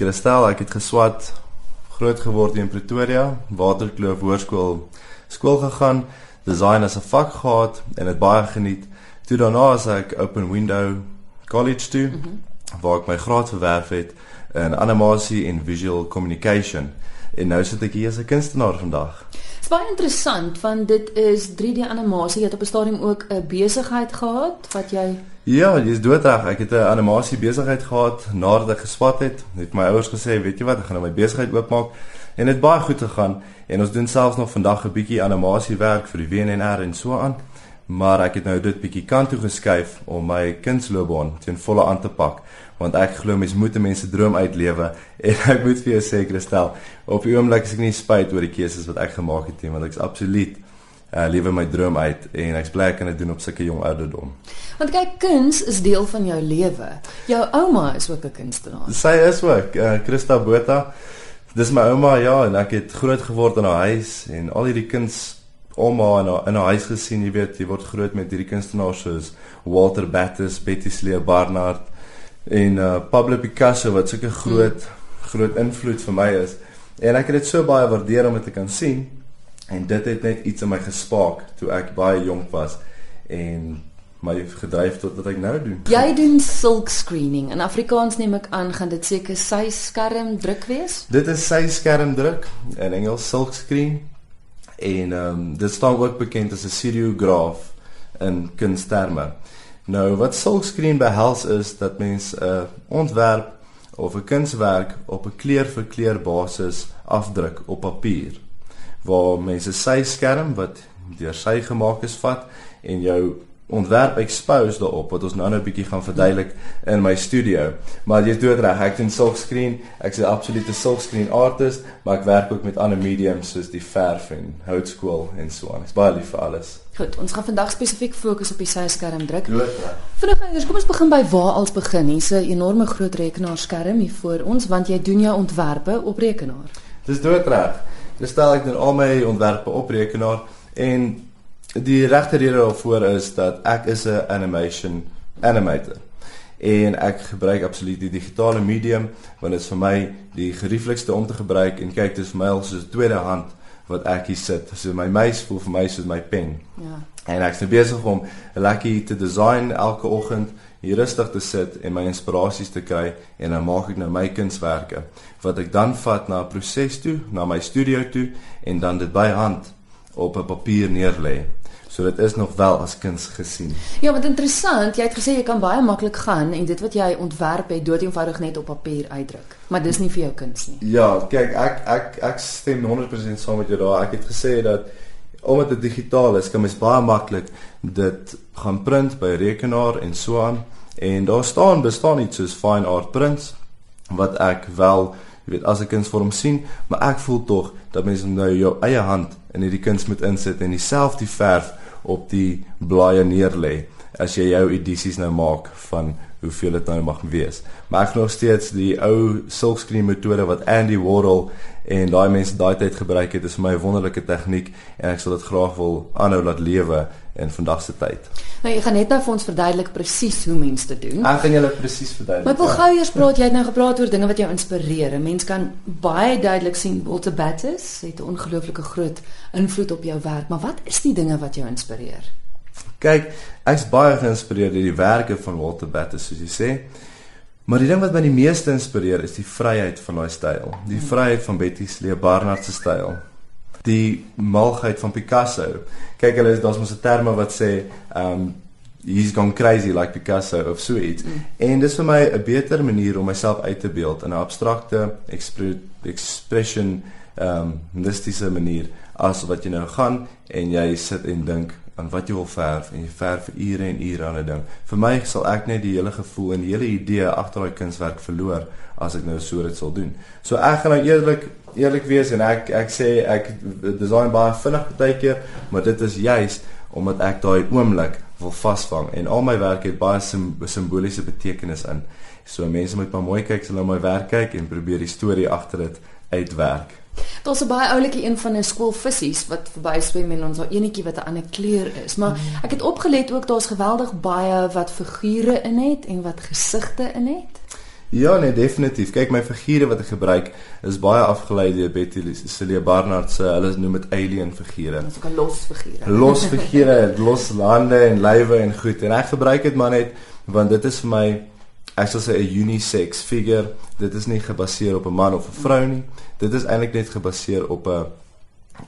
Christel, ek het geswat groot geword in Pretoria, Waterkloof Hoërskool skool gegaan, design as 'n vak gehad en dit baie geniet. Toe daarna as ek Open Window College toe mm -hmm. waar ek my graad verwerf het in animasie en visual communication. En nou sit ek hier as 'n kunstenaar vandag. Dit is baie interessant want dit is 3D animasie. Jy het op 'n stadium ook 'n besigheid gehad wat jy Ja, jy's doodreg. Ek het 'n animasie besigheid gehad nadat ek geswat het. Het my ouers gesê, "Weet jy wat, ek gaan nou my besigheid oopmaak." En dit baie goed gegaan en ons doen selfs nog vandag 'n bietjie animasie werk vir die WNR en so aan. Maar ek het nou dit bietjie kant toe geskuif om my kindsloopbaan teen volle aan te pak want ek glo mense moet mense droom uitlewe en ek moet vir jou sê Christel op die oomblik is ek nie spyt oor die keuses wat ek gemaak het nie want ek is absoluut uh, lewe my droom uit en ek's bly ek kan dit doen op sulke jong ouderdom. Want kyk kuns is deel van jou lewe. Jou ouma is ook 'n kunstenaar. Sy is ook uh, Christa Botha. Dis my ouma ja en ek het groot geword in haar huis en al hierdie kuns Oma in haar, in haar huis gesien, jy weet, jy word groot met hierdie kunstenaars soos Walter Battis, Betty Slee Barnard, en uh, Pablo Picasso wat sulke groot groot invloed vir my is. En ek het dit so baie waardeer om dit te kan sien en dit het net iets in my gespaak toe ek baie jonk was en my gedryf tot wat ek nou doen. Jy doen silk screening. In Afrikaans neem ek aan gaan dit seker sy skerm druk wees? Dit is sy skerm druk in Engels silk screen. En ehm um, dit staan ook bekend as 'n seriograaf in kunsterme. Nou wat silkscreen behels is dat mens 'n uh, ontwerp of 'n kunswerk op 'n kleur vir kleur basis afdruk op papier waar mense sy skerm wat deur sy gemaak is vat en jou ontwerp expose daarop wat ons nou nou 'n bietjie gaan verduidelik in my studio. Maar jy's doodreg, ek doen silkscreen. Ek's 'n absolute silkscreen artist, maar ek werk ook met ander mediums soos die verf en houtskool en so aan. Ek's baie lief vir alles. Goed, ons gaan vandag spesifiek fokus op die syskerm druk. Vinnig eers, kom ons begin by waar als begin. Hier's 'n enorme groot rekenaarskerm hier voor ons want jy doen jou ontwerpe op rekenaar. Dis doodreg. Dis stel ek doen al my ontwerpe op rekenaar en Die regte rede daarvoor is dat ek is 'n animation animator en ek gebruik absoluut die digitale medium want dit is vir my die gerieflikste om te gebruik en kyk dis vir my al soos 'n tweede hand wat ek hier sit. So my muis voel vir my soos my pen. Ja. En ek is nou besig om lekker te design elke oggend hier rustig te sit en my inspirasies te kry en dan maak ek nou my kunswerke wat ek dan vat na 'n proses toe, na my studio toe en dan dit by hand op 'n papier neerlê. So dit is nog wel as kuns gesien. Ja, wat interessant, jy het gesê jy kan baie maklik gaan en dit wat jy ontwerp het dood eenvoudig net op papier uitdruk. Maar dis nie vir jou kuns nie. Ja, kyk, ek ek ek stem 100% saam met jou daar. Ek het gesê dat omdat dit digitaal is, kan mens baie maklik dit gaan print by rekenaar en so aan. En daar staan bestaan iets soos fine art prints wat ek wel jy weet as 'n kunsvorm sien, maar ek voel tog dat mens nou jou eie hand in hierdie kuns moet insit en dieselfde verf op die blaaie neerlê as jy jou edisies nou maak van hoeveel dit nou mag wees. Maar ek nog steeds die ou silkscreen metode wat Andy Warhol en daai mense daai tyd gebruik het, is vir my 'n wonderlike tegniek en ek sal dit graag wil aanhou laat lewe in vandag se tyd. Nou jy gaan net nou vir ons verduidelik presies hoe mense dit doen. Ek gaan julle presies verduidelik. Maar wil gou eers praat, jy het nou gepraat oor dinge wat jou inspireer. 'n Mens kan baie duidelik sien Walter Battis het 'n ongelooflike groot invloed op jou werk, maar wat is die dinge wat jou inspireer? Kyk, ek's baie geïnspireerd deur die werke van Walter Battis, soos jy sê. Maar die ding wat my die meeste inspireer is die vryheid van daai styl. Die hmm. vryheid van Betty Slee Barnard se styl die malheid van Picasso. Kyk hulle daar's mos 'n terme wat sê um he's gone crazy like Picasso of so iets. Mm. En dis vir my 'n beter manier om myself uit te beeld in 'n abstrakte expression um mystiese manier as wat jy nou gaan en jy sit en dink aan wat jy wil verf en jy verf vir ure en ure aan 'n ding. Vir my sal ek net die hele gevoel en die hele idee agter daai kunswerk verloor as ek nou so dit sal doen. So ek gaan nou eerlik eerlik wees en ek ek sê ek design baie vinnig baie keer, maar dit is juis omdat ek daai oomblik wil vasvang en al my werk het baie sim simboliese betekenis in. So mense moet maar mooi kyk as hulle na my werk kyk en probeer die storie agter dit uitwerk. Daar's 'n baie oulike een van 'n skool vissies wat verby swem en ons daar enetjie wat 'n ander kleur is, maar mm. ek het opgelet ook daar's geweldig baie wat figure in het en wat gesigte in het. Ja, nee, definitief. Kyk, my figure wat ek gebruik is baie afgelei deur Betty Celia Barnard se, hulle noem dit alien figure. Dis ook 'n los figure. Los figure, los lande en lywe en goed. En ek gebruik dit maar net want dit is vir my ek sal sê 'n unisex figure. Dit is nie gebaseer op 'n man of 'n vrou nie. Dit is eintlik net gebaseer op 'n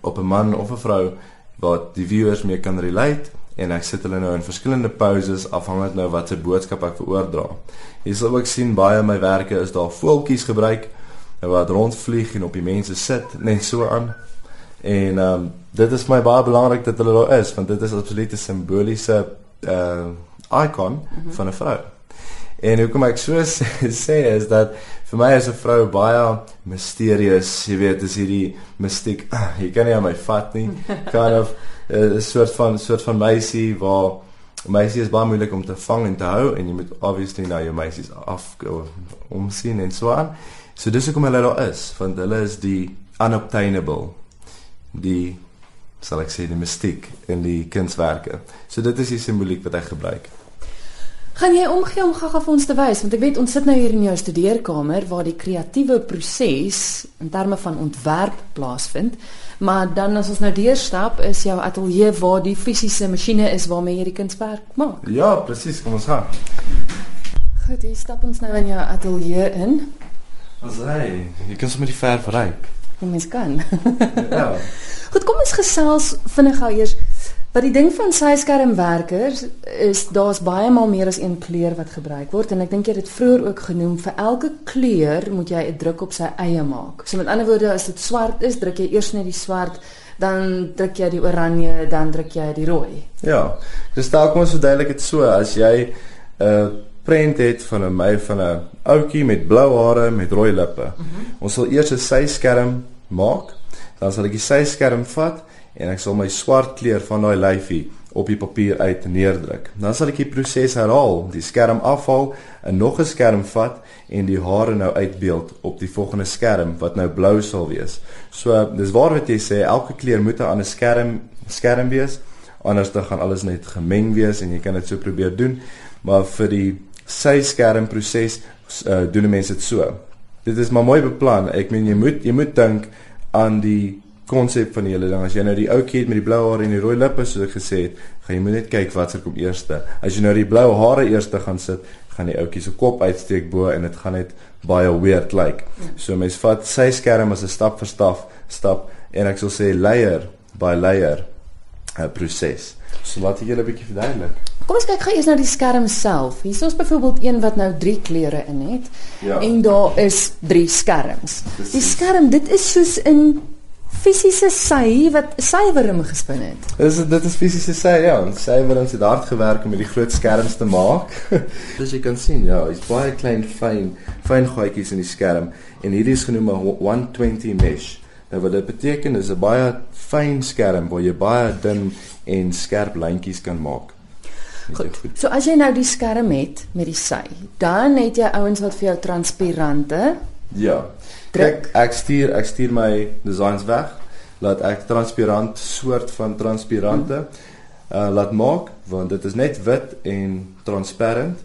op 'n man of 'n vrou wat die viewers mee kan relate en ek sit hulle nou in verskillende poses afhangend nou wat se boodskap ek veroordra. Jy sal ook sien baie van my werke is daar voeltjies gebruik wat rondvlieg en op die mense sit net so aan. En ehm um, dit is my baie belangrik dat hulle daar is want dit is absoluut 'n simboliese uh icon mm -hmm. van 'n vrou. En hoekom ek so sê, is dat vir my as 'n vrou baie misterieus, jy weet, dis hierdie mystiek. Jy kan nie aan my vat nie. Kind of eh, 'n soort van soort van meisie waar meisie is baie moeilik om te vang en te hou en jy moet obviously nou jou meisies af omsien en so aan. So dis hoekom hulle daar is, want hulle is die unobtainable. Die sal ek sê die mystiek in die kunswerke. So dit is die simboliek wat ek gebruik. Gaan jy omgee om gaga vir ons te wys want ek weet ons sit nou hier in jou studeerkamer waar die kreatiewe proses in terme van ontwerp plaasvind. Maar dan as ons nou deurstap is jou ateljee waar die fisiese masjiene is waarmee jy die kunswerk maak. Ja, presies, kom ons gaan. Goed, hier stap ons nou in jou ateljee in. Ons ry. Jy kan sommer die verf ryk. Ja, mens kan. ja. Goed, kom ons gesels vinnig gou eers Wat die ding van sy skermwerkers is daar's baie maal meer as een kleur wat gebruik word en ek dink jy het dit vroeër ook genoem vir elke kleur moet jy 'n druk op sy eie maak. So met ander woorde as dit swart is, druk jy eers net die swart, dan druk jy die oranje, dan druk jy die rooi. Ja. Dis dalk ons verduidelik dit so as jy 'n uh, prent het van 'n my van 'n ouetjie met blou hare met rooi lippe. Mm -hmm. Ons sal eers 'n sy skerm maak, dan sal ek die sy skerm vat en ek sal my swart kleur van daai lyfie op die papier uit neerdruk. Dan sal ek die proses herhaal, die skerm afhaal, 'n nog 'n skerm vat en die hare nou uitbeeld op die volgende skerm wat nou blou sal wees. So dis waar wat jy sê, elke kleur moet 'n ander skerm skerm wees, anders dan gaan alles net gemeng wees en jy kan dit so probeer doen. Maar vir die sy skerm proses uh, doen mense dit so. Dit is maar mooi beplan. Ek meen jy moet jy moet dink aan die konsep van die hele ding. As jy nou die ou kind met die blou hare en die rooi lippe soos ek gesê het, gaan jy moet net kyk wat se kom eerste. As jy nou die blou hare eerste gaan sit, gaan die ouetjie se kop uitsteek bo en dit gaan net baie weird lyk. Like. So mens vat sy skerm as 'n stap vir stap, stap en ek sal sê layer by layer 'n proses. So laat ek julle 'n bietjie verduidelik. Kom ons kyk gou eers na die skerm self. Hier is byvoorbeeld een wat nou 3 kleure in het. Ja. En daar is 3 skerms. Precies. Die skerm, dit is soos in fisiese sy wat suiwerim gespin het. Dis dit is fisiese sy ja, suiwerim het hard gewerk om hierdie groot skerms te maak. Soos jy kan sien, ja, is baie klein fyn fyn gaatjies in die skerm en hierdie is genoem 'n 120 mesh. Nou wat dit beteken is 'n baie fyn skerm waar jy baie dun en skerp lyntjies kan maak. Goed. So as jy nou die skerm het met die sy, dan het jy ouens wat vir jou transparante Ja. Kyk, ek stuur ek stuur my designs weg. Laat ek transparant soort van transparante uh laat maak want dit is net wit en transparant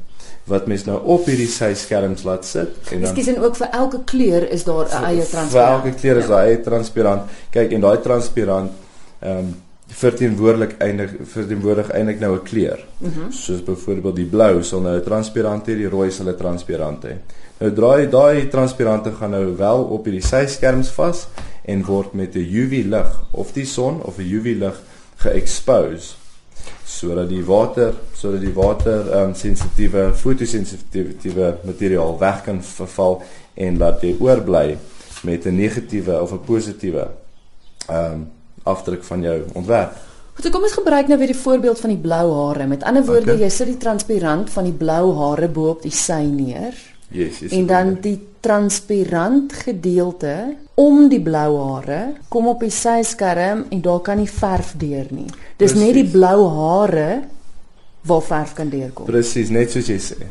wat mens nou op hierdie sy skerms laat sit en dan Ekskuus en ook vir elke kleur is daar 'n eie transparant. Vir elke kleur is ja. daar ja. eie transparant. Kyk en daai transparant ehm um, verteenwoordelik eindig verteenwoordig eintlik nou 'n kleur. Mm -hmm. Soos byvoorbeeld die blou sal nou 'n transparant hê, die rooi sal 'n transparant hê. Nou draai daai transparante gaan nou wel op hierdie syskerms vas en word met 'n UV lig of die son of 'n UV lig geexpose sodat die water sodat die water um, sensitiewe fotosensitiewe materiaal weg kan verval en laat jy oorbly met 'n negatiewe of 'n positiewe um, afdruk van jou ontwerp. Goed, so kom ons gebruik nou weer die voorbeeld van die blou hare. Met ander woorde, okay. jy sit die transparant van die blou hare bo op die sy neer. Yes, yes. En dan die transparant gedeelte om die blou hare kom op die sy skerm en daar kan nie verf deur nie. Dis Precies. net die blou hare waar verf kan deurkom. Presies, net soos jy sê.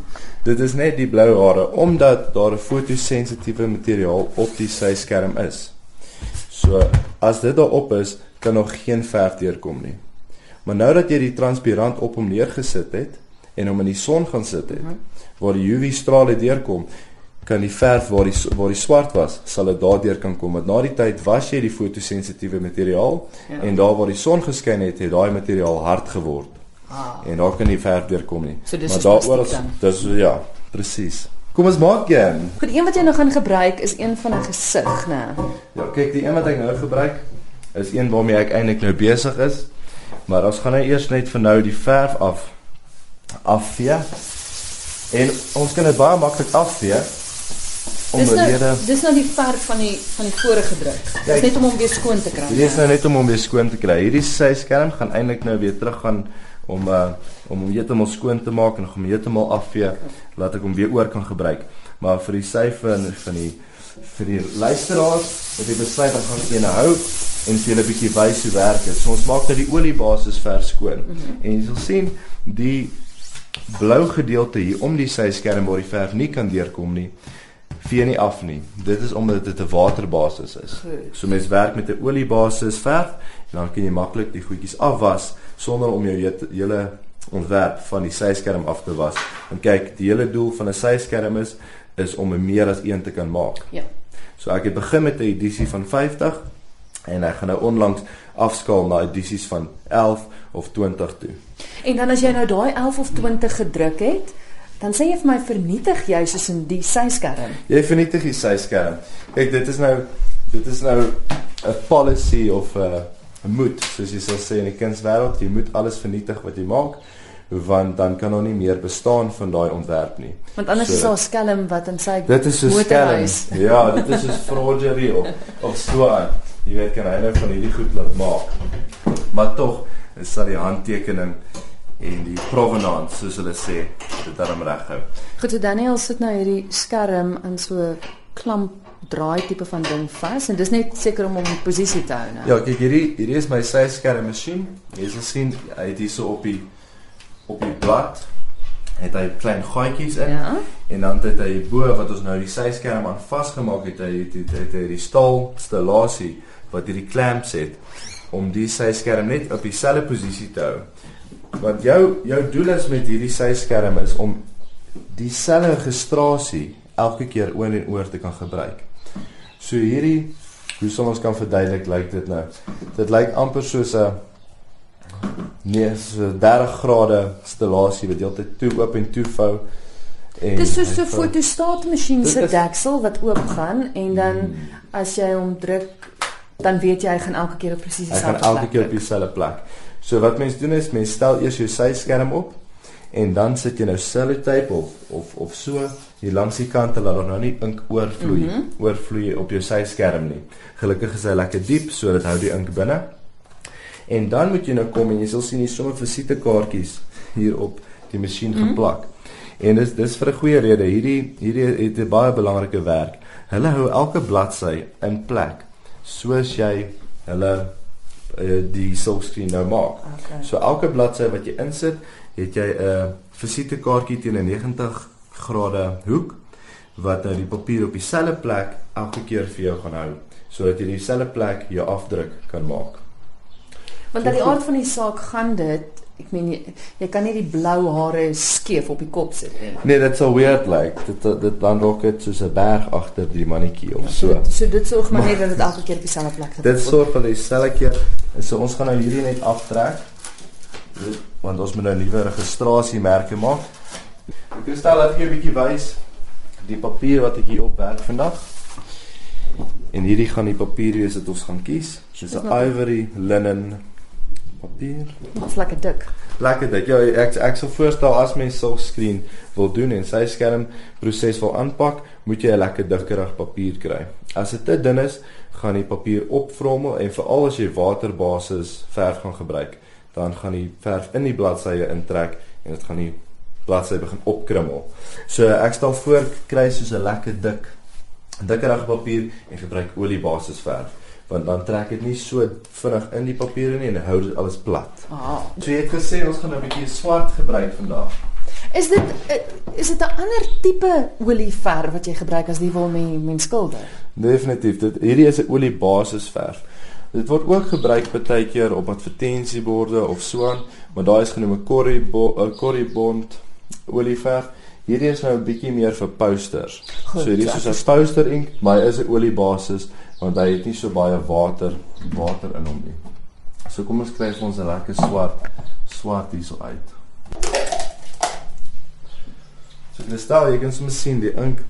Dit is net die blou hare omdat daar 'n fotosensitiewe materiaal op die sy skerm is. So as dit daarop is, kan nog geen verf deurkom nie. Maar nou dat jy die transparant op hom neergesit het en hom in die son gaan sit het waar die UV strale deurkom, kan die verf waar die waar die swart was, sal dit daardeur kan kom. Want na die tyd was jy die fotosensitiewe materiaal ja. en daar waar die son geskyn het, het daai materiaal hard geword. Ah. En daar kan nie verf deurkom nie. So maar daaroor is dis ja, presies. Kom ons maak een. Goed, een wat jy nou gaan gebruik is een van 'n gesig, né? Ja, kyk, die een wat ek nou gebruik is een waarmee ek eintlik nou besig is. Maar ons gaan nou eers net vir nou die verf af afvee. En ons kan dit baie maklik afvee. Dis nou, dis nou die verf van die van die vorige druk. Dis net om hom weer skoon te kry. Dit is nou net om hom weer skoon te kry. Hierdie sy skerm gaan eintlik nou weer terug gaan om uh om hom heeltemal skoon te maak en hom heeltemal afvee laat ek hom weer oor kan gebruik. Maar vir die syfe en van die vir die luisteraars het ek besluit om gaan een hou en vir julle 'n bietjie wys hoe werk dit. So ons maak dat die oliebasis vers skoon. Mm -hmm. En jy sal sien die blou gedeelte hier om die syskerm waar die verf nie kan deurkom nie vee nie af nie. Dit is omdat dit 'n waterbasis is. So mens werk met 'n oliebasis verf en dan kan jy maklik die goedjies afwas sonder om jou hele ontwerp van die syskerm af te was. En kyk, die hele doel van 'n syskerm is is om 'n meer as een te kan maak. Ja. So ek het begin met 'n edisie van 50 en ek gaan nou onlangs afskaal na edisies van 11 of 20 toe. En dan as jy nou daai 11 of 20 gedruk het, dan sê jy vir my vernietig jy soos in die syskerm. Jy vernietig die syskerm. Kyk, dit is nou dit is nou 'n policy of 'n moed, soos jy sal sê in die kunswêreld, jy moet alles vernietig wat jy maak want dan kan hom nie meer bestaan van daai ontwerp nie. Want anders so, is daar skelm wat in sy Dit is so skelm. Ja, dit is soos forgery of of so aan. Jy weet kan hy nou van hierdie goed laat maak. Maar tog is dit die handtekening en die provenance soos hulle sê dit daarom reghou. Goed, so Daniel sit nou hierdie skerm in so klamp draai tipe van ding vas en dis net seker om hom in posisie te hou nou. Ja, kyk hierdie hierdie is my sy skerm masjien. Jy sal sien hy het hier so op die op die blad het hy klein gaatjies in. Ja. En dan het hy bo wat ons nou die sy skerm aan vasgemaak het, hy het, het, het, het die staal stellasie wat hierdie clamps het om die sy skerm net op dieselfde posisie te hou. Want jou jou doel is met hierdie sy skerm is om dieselfde registrasie elke keer oor en oor te kan gebruik. So hierdie hoe sal ons kan verduidelik lyk dit nou? Dit lyk amper soos 'n nee, so 30 grade stellasie wat heeltyd toe oop en toe vou. En Dis soos 'n fotostaatmasjien se deksel wat oop gaan en dan hmm. as jy hom druk dan weet jy hy gaan elke keer op presies dieselfde plek. Hy gaan elke keer op dieselfde plek. So wat mense doen is mense stel eers jou sy skerm op en dan sit jy nou sellotape of of of so hier langs die kante laat dan nou nie ink oorvloei mm -hmm. oorvloei op jou sy skerm nie. Gelukkig is hy lekker diep so dit hou die ink binne. En dan moet jy nou kom en jy sal sien hier sommer visitekaartjies hier op die masjien mm -hmm. geplak. En dis dis vir 'n goeie rede. Hierdie hierdie het 'n baie belangrike werk. Hulle hou elke bladsy in plek soos jy hulle uh, die silkscreen nou maak. Okay. So elke bladsy wat jy insit, het jy 'n uh, visitekaartjie teen 'n 90 grade hoek wat nou die papier op dieselfde plek elke keer vir jou gaan hou sodat jy dieselfde plek jou afdruk kan maak. Want dat die aard van die saak gaan dit Ek meen jy, jy kan nie die blou hare skeef op die kop sit nie. Nee, dit sou weird lyk. Like. Dit dit dan dalk dit soos 'n berg agter die mannetjie of so. So, so dit sorg maar net dat dit elke keer op dieselfde plek gebeur. Dit sorg dat dieselfde keer. So ons gaan nou hierdie net aftrek. Want ons moet nou nuwe registrasiemerke maak. Ek wil stel dat ek 'n bietjie wys die papier wat ek hier op werk vandag. En hierdie gaan die papier wees wat ons gaan kies. Dis 'n ivory linen papier. Dit's lekker dik. Lekker dik. Ja, ek ek sou voorstel as mens sulk skreen wil doen en sy skerm proses wil aanpak, moet jy 'n lekker dikkerig papier kry. As dit te dun is, gaan die papier opvrommel en veral as jy waterbasis verf gaan gebruik, dan gaan die verf in die bladsye intrek en dit gaan die bladsy begin opkrummel. So ek stel voor kry soos 'n lekker dik dikkerige papier en gebruik oliebasis verf want dan trek dit nie so vinnig in die papiere nie en hou dit alles plat. Ah. So jy het gesê ons gaan 'n bietjie swart gebruik vandag. Is dit eh, is dit 'n ander tipe olieverf wat jy gebruik as die wil men men skilder? Definitief. Dit hierdie is 'n oliebasisverf. Dit word ook gebruik baie keer op advertensieborde of so aan, maar daai is genoem 'n Corrie Corrie Bond olieverf Hierdie is nou 'n bietjie meer vir posters. Goed, so hierdie is soos 'n poster ink, maar hy is 'n oliebasis want hy het nie so baie water water in hom nie. So kom ons kry vir ons 'n lekker swart swart hierso uit. So dit stel jy kan soms sien die ink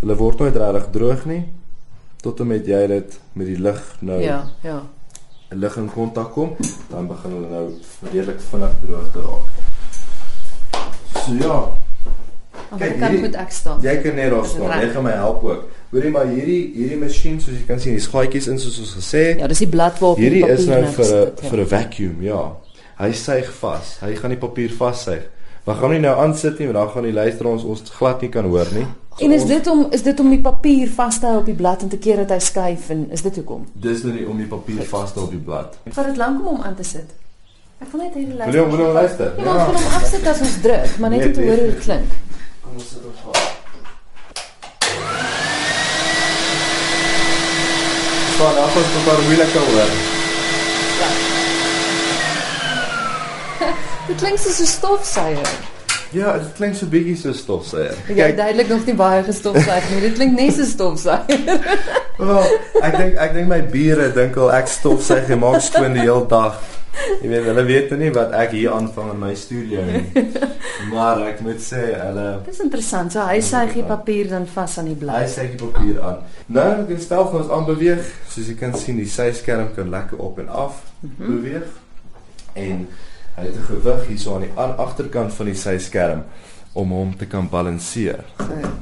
hulle word nooit regtig droog nie tot en met jy dit met die lig nou Ja, ja. 'n lig in kontak kom, dan begin hulle nou redelik vinnig droog te raak. So ja, Kyk, kant hierdie- moet ek staan? Jy kan net daar staan. Jy gaan my help ook. Hoorie maar hierdie hierdie masjien soos jy kan sien, die gaatjies in soos ons gesê het. Ja, dis die blad waarop hierdie die is nou vir 'n ja. vir 'n vacuum, ja. Hy suig vas. Hy gaan die papier vassuig. We gaan nie nou aansit nie, want dan gaan die luisteraars ons glad nie kan hoor nie. En is ons- dit om is dit om die papier vas te hou op die blad en te keer dat hy skuif en is dit hoekom? dis nou nie om die papier vas te hou op die blad. Vat dit lank om hom aan te sit. Ek wil net Wil jy hom- wil jy hom luister? Ja, ons wil hom afsit as ons druk, maar net Nee, om te hoor hoe dit klink. Ons sit ons gaan. Staan af as 'n paar moeilike hoor. Dit klink soos 'n stofsuier. Ja, dit klink so bietjie so stofsuier. Ek het duidelik nog nie baie gestofsuig nie. Dit klink net so stofsuier. Wel, ek dink ek dink my bure dink al ek stofsuig en maak skoon die hele dag. Jy weet, hulle weet nou nie wat ek hier aanvang in my studio nie. Maar ek moet sê, hulle Dis interessant. So hy suig die papier dan vas aan die hy blad. sê die papier aan. Nou kan stel vir ons aanbeweeg, soos jy kan sien, die syskerm kan lekker op en af Mhm. beweeg. En hy het 'n gewig hierso aan die aan agterkant van die syskerm om hom te kan balanseer.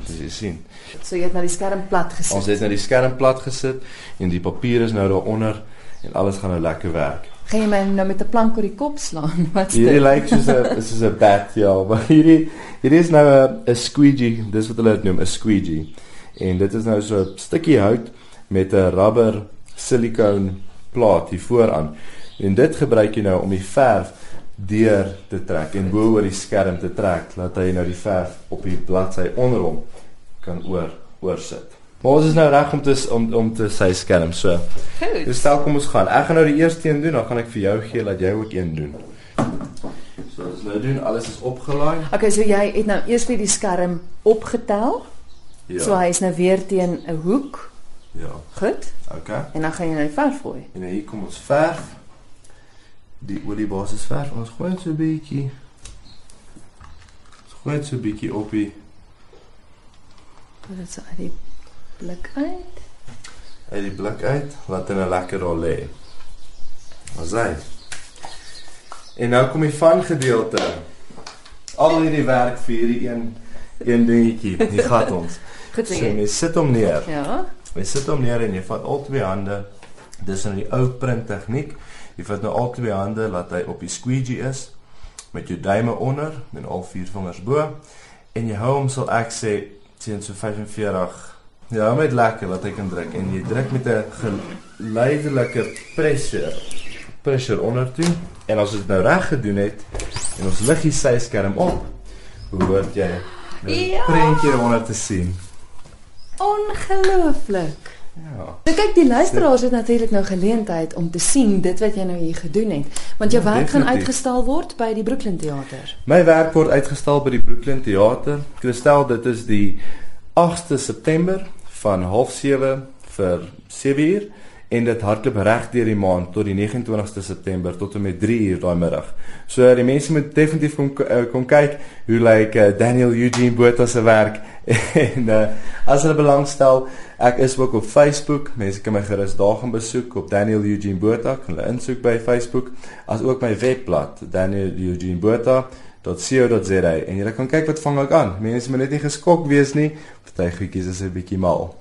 Soos jy sien. So jy het na die skerm plat Ons gesit. het nou die skerm plat gesit en die papier is nou daaronder en alles gaan nou lekker werk. Gaan jy my nou met 'n plank oor die kop slaan? Wat's Hierdie dit? lyk soos 'n soos 'n bat, ja, maar hierdie hierdie is nou 'n 'n squeegee, dis wat hulle dit noem, 'n squeegee. En dit is nou so 'n stukkie hout met 'n rubber silikoon plaat hier vooraan. En dit gebruik jy nou om die verf deur te trek en bo oor die skerm te trek, laat hy nou die verf op die bladsy onder hom kan oor oorsit. Maar ons is nou reg om te om om te sy skerm so. Goed. Dus stel kom ons gaan. Ek gaan nou die eerste een doen, dan gaan ek vir jou gee dat jy ook een doen. So as nou doen, alles is opgelaai. Okay, so jy het nou eers vir die skerm opgetel. Ja. So hy is nou weer teen 'n hoek. ja. Goed. Okay. En dan gaan jy nou die verf gooi. En nou hier kom ons verf. Die oliebasis verf. Ons gooi dit so 'n bietjie. Ons gooi dit so 'n bietjie op die Dit is uit die blik uit. uit die blik uit, laat dit nou lekker daar lê. Ons hy. En nou kom die van gedeelte. Al hierdie werk vir hierdie een een dingetjie. Hier gaan ons. Goed so So jy. sit hom neer. Ja. Jy sit hom neer en jy vat al twee hande. Dis nou die ou print tegniek. Jy vat nou al twee hande laat hy op die squeegee is met jou duime onder en al vier vingers bo en jy hou hom sal ek sê teen so 45 Ja, hou met lekker laat hy kan druk en jy druk met 'n geleidelike pressure pressure onder toe en as dit nou reg gedoen het en ons lig die syskerm op behoort jy 'n Ja. prentjie onder te sien. Ongelooflik. Ja. Nou kyk, die luisteraars het natuurlik nou geleentheid om te sien dit wat jy nou hier gedoen het. Want jou Ja, werk gaan definitief. uitgestal word by die Brooklyn Theater. My werk word uitgestal by die Brooklyn Theater. Christel, dit is die 8ste September van 07:30 vir 7uur en dit hardloop reg deur die maand tot die 29ste September tot en met 3uur daai middag. So die mense moet definitief kom uh, kom kyk hoe lyk uh, Daniel Eugene Botha se werk en uh, as hulle belangstel, ek is ook op Facebook. Mense kan my gerus daar gaan besoek op Daniel Eugene Botha, kan hulle insoek by Facebook, as ook my webblad Daniel Eugene Botha .co.za en jy kan kyk wat vang ek aan. Mense moet net nie geskok wees nie. Party goedjies is 'n bietjie mal.